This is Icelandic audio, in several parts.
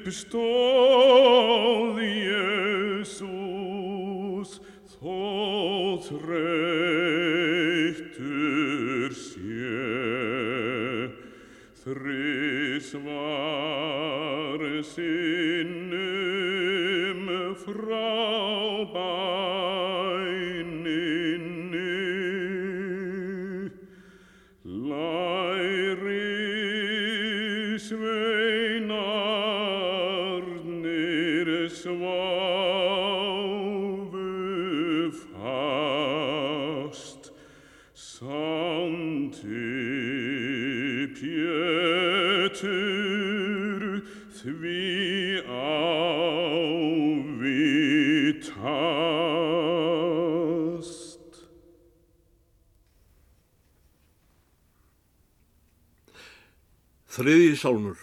uppstóð Jésús þó þreytur sé. Þrísvar sinnum frá sváfu fast Santi Pétur því ávitast. Þriði sálmur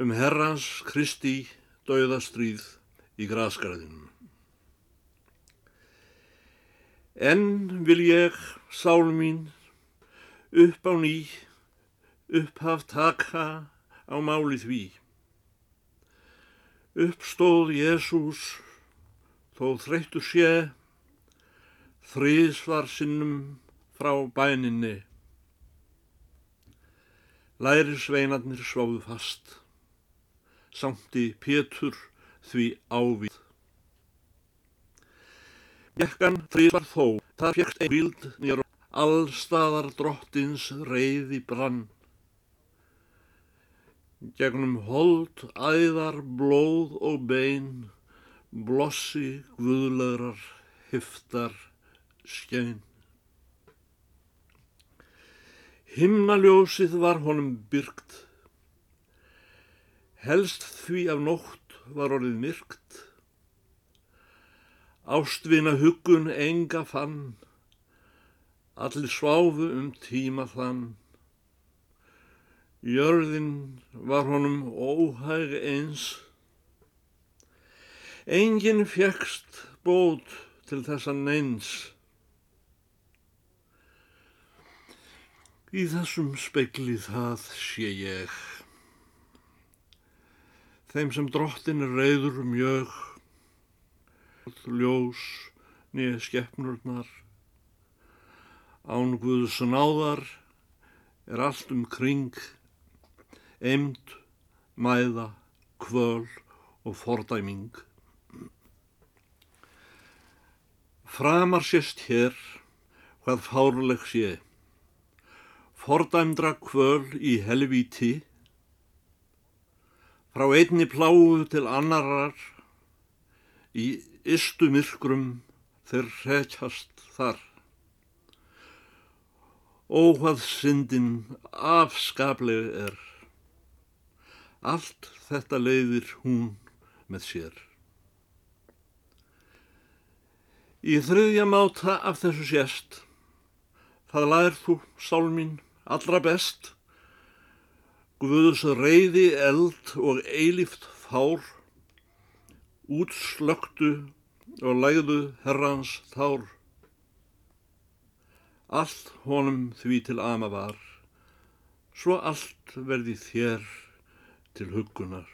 um Herrans Kristi dauðastríð í grasgarðinum. Enn vil ég, sál mín, upp á ný, upphaf taka á máli því. Uppstóð Jésús, þó þreyttu sé, þrísvar sinnum frá bæninni. Læri sveinarnir sváðu fast, samti Pétur því ávið. Bjekkan þrísvar þó, það fjekst ein vild nýjar allstaðar drottins reyði brann. Gegnum hold, æðar, blóð og bein, blossi guðlegrar, hyftar, skein. Himnaljósið var honum byrgt, helst því af nótt var orðið myrkt. Ástvina huggun enga fann, allir sváfu um tíma þann. Jörðin var honum óhæg eins, enginn fjekst bót til þessa neins. Í þessum spekli það sé ég. Þeim sem drottin er reyður mjög, ljós nýja skeppnurnar, án Guðs náðar er allt um kring, emd, mæða, kvöl og fordæming. Framar sést hér hvað fárleg sé, fordæmdra kvöl í helvíti, frá einni pláu til annarar, í ystu myrkrum þeir hrekjast þar. Ó hvað syndin afskapleg er, allt þetta leiðir hún með sér. Í þriðja máta af þessu sést, það lær þú, sál mín, allra best, Guðs reyði eld og eilíft fár, útslöktu og lægðu herrans þár. Allt honum því til ama var, svo allt verði þér til huggunar.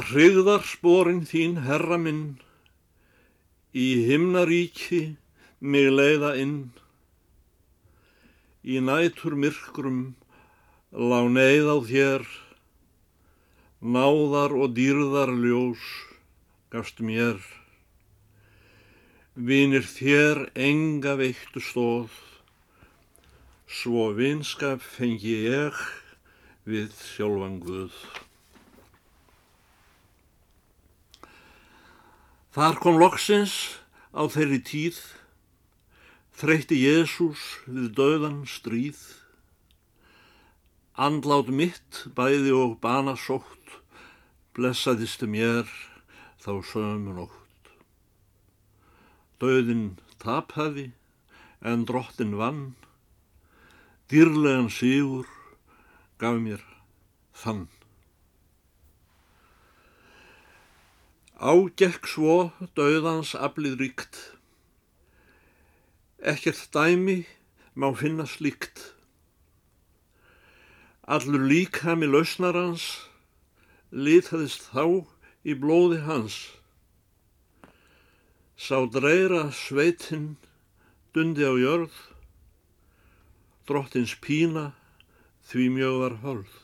Hrigðar sporin þín, herra minn, í himnaríki mig leiða inn, í nætur myrkrum lá neyð á þér, náðar og dýrðar ljós gafst mér. Vinir þér enga veittu stóð, svo vinskap fengi ég við sjálfan Guð. Þar kom loksins á þeirri tíð, þreytti Jésús við döðan stríð, andlát mitt bæði og bana sótt, blessaðist mér þá sömu nótt. Döðin taphaði en drottin vann, dýrlegan sigur gaf mér þann. Ágekk svo döðans aflið ríkt, ekkert dæmi má finna slíkt. Allur líkami lausnarans litaðist þá í blóði hans. Sá dreira sveitinn dundi á jörð, drottins pína því mjög var hörð.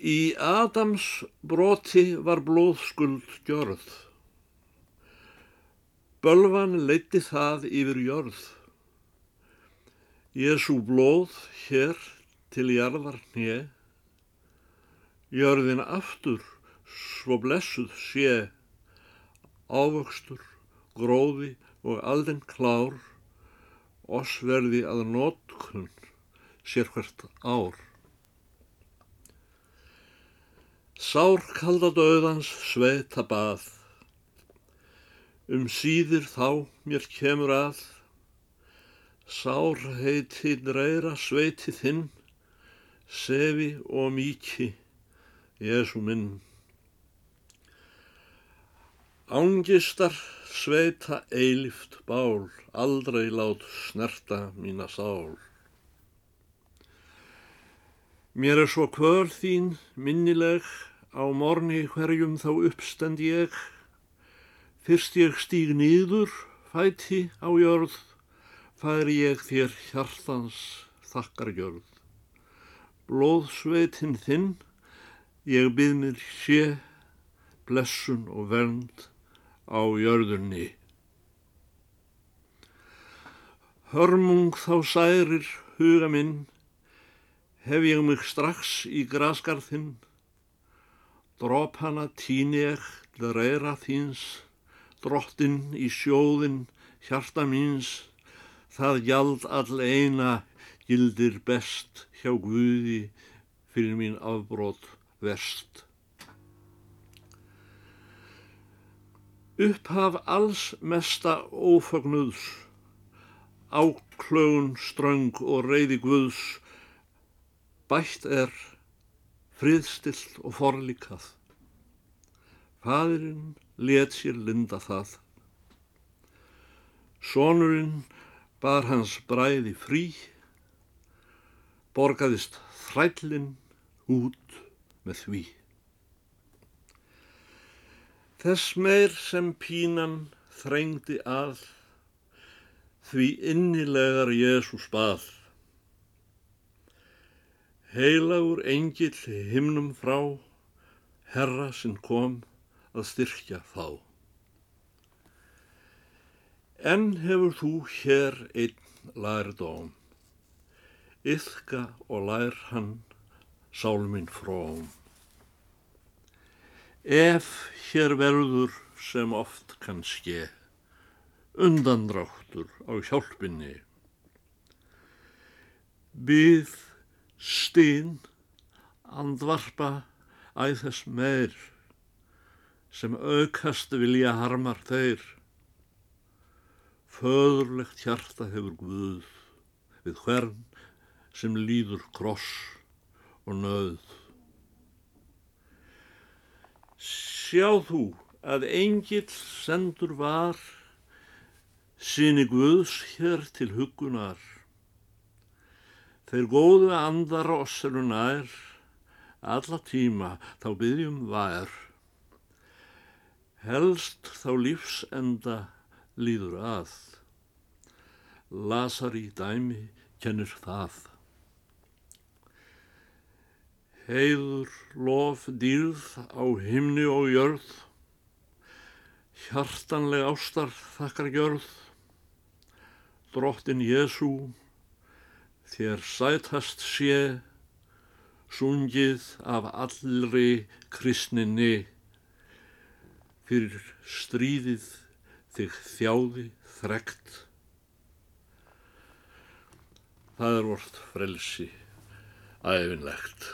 Í Adams broti var blóðskuld gjörð. Bölvan leiti það yfir jörð. Jésu blóð hér til jarðar hnje, jörðin aftur svo blessuð sé, ávöxtur, gróði og aldinn klár, oss verði að nótkunn sér hvert ár. Sár kalda döðans sveita bað, um síðir þá mér kemur að, sár heiti dreira sveiti þinn, sefi og míki, Jésu minn. Ángistar sveita eilift bál, aldrei lát snerta mína sál. Mér er svo kvöl þín minnileg, á morni hverjum þá uppstend ég, fyrst ég stíg nýður, fæti á jörð, fær ég þér hjartans þakkargjörð. Blóðsveitin þinn, ég byrð mér sé, blessun og vernd á jörðunni. Hörmung þá særir huga minn, hef ég mig strax í graskarðinn, Drop hana tíni til reyra þíns, drottinn í sjóðin, hjarta míns, það gjald all eina gildir best hjá Guði fyrir mín afbrót verst. Upphaf alls mesta ófagnuðs, áklögun ströng og reyði Guðs, bætt er friðstilt og forlikað. Fadurinn let sér linda það. Sónurinn bar hans bræði frí, borgaðist þrællin út með því. Þess meir sem pínan þrengdi að, því innilegar Jésús bað. Heilagur engill himnum frá, herra sinn kom að styrkja þá. En hefur þú hér einn lærdóm, yðka og lær hann sálminn fróm. Ef hér verður sem oft kann ske, undandráttur á hjálpinni, byð stinn andvarpa æð þess meir sem aukast vilja harmar þeir. Föðurlegt hjarta hefur Guð við hvern sem líður kross og nöð. Sjá þú að engill sendur var síni Guðs hér til hugunar Þeir góðu andar oss eru nær, alla tíma þá byggjum vær. Helst þá lífsenda líður að. Lasari dæmi kennir það. Heiður, lof, dýrð á himni og jörð, hjartanleg ástar þakkar gjörð, drottin Jésú, þér sætast sé, sungið af allri kristninni, fyrir stríðið þig þjáði þrekt. Það er vort frelsi æfinlegt.